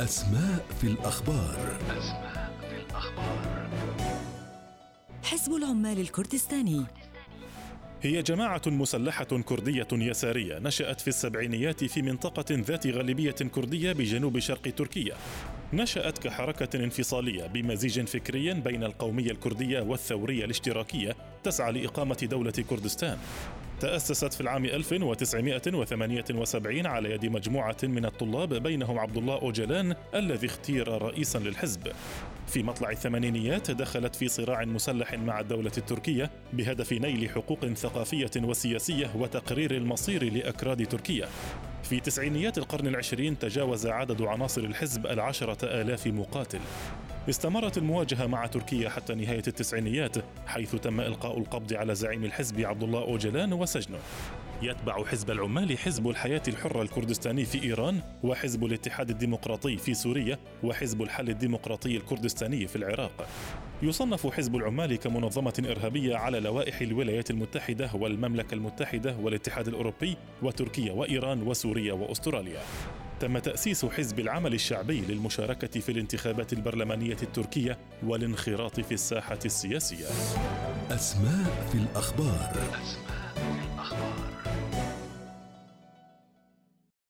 أسماء في الأخبار أسماء في الأخبار حزب العمال الكردستاني هي جماعة مسلحة كردية يسارية نشأت في السبعينيات في منطقة ذات غالبية كردية بجنوب شرق تركيا. نشأت كحركة انفصالية بمزيج فكري بين القومية الكردية والثورية الاشتراكية تسعى لإقامة دولة كردستان. تأسست في العام 1978 على يد مجموعة من الطلاب بينهم عبد الله أوجلان الذي اختير رئيسا للحزب. في مطلع الثمانينيات دخلت في صراع مسلح مع الدولة التركية بهدف نيل حقوق ثقافية وسياسية وتقرير المصير لأكراد تركيا في تسعينيات القرن العشرين تجاوز عدد عناصر الحزب العشرة آلاف مقاتل استمرت المواجهة مع تركيا حتى نهاية التسعينيات حيث تم إلقاء القبض على زعيم الحزب عبد الله أوجلان وسجنه. يتبع حزب العمال حزب الحياة الحرة الكردستاني في إيران وحزب الاتحاد الديمقراطي في سوريا وحزب الحل الديمقراطي الكردستاني في العراق. يصنف حزب العمال كمنظمة إرهابية على لوائح الولايات المتحدة والمملكة المتحدة والاتحاد الأوروبي وتركيا وإيران وسوريا وأستراليا. تم تأسيس حزب العمل الشعبي للمشاركة في الانتخابات البرلمانية التركية والانخراط في الساحة السياسية. أسماء في الأخبار. أسماء في الأخبار.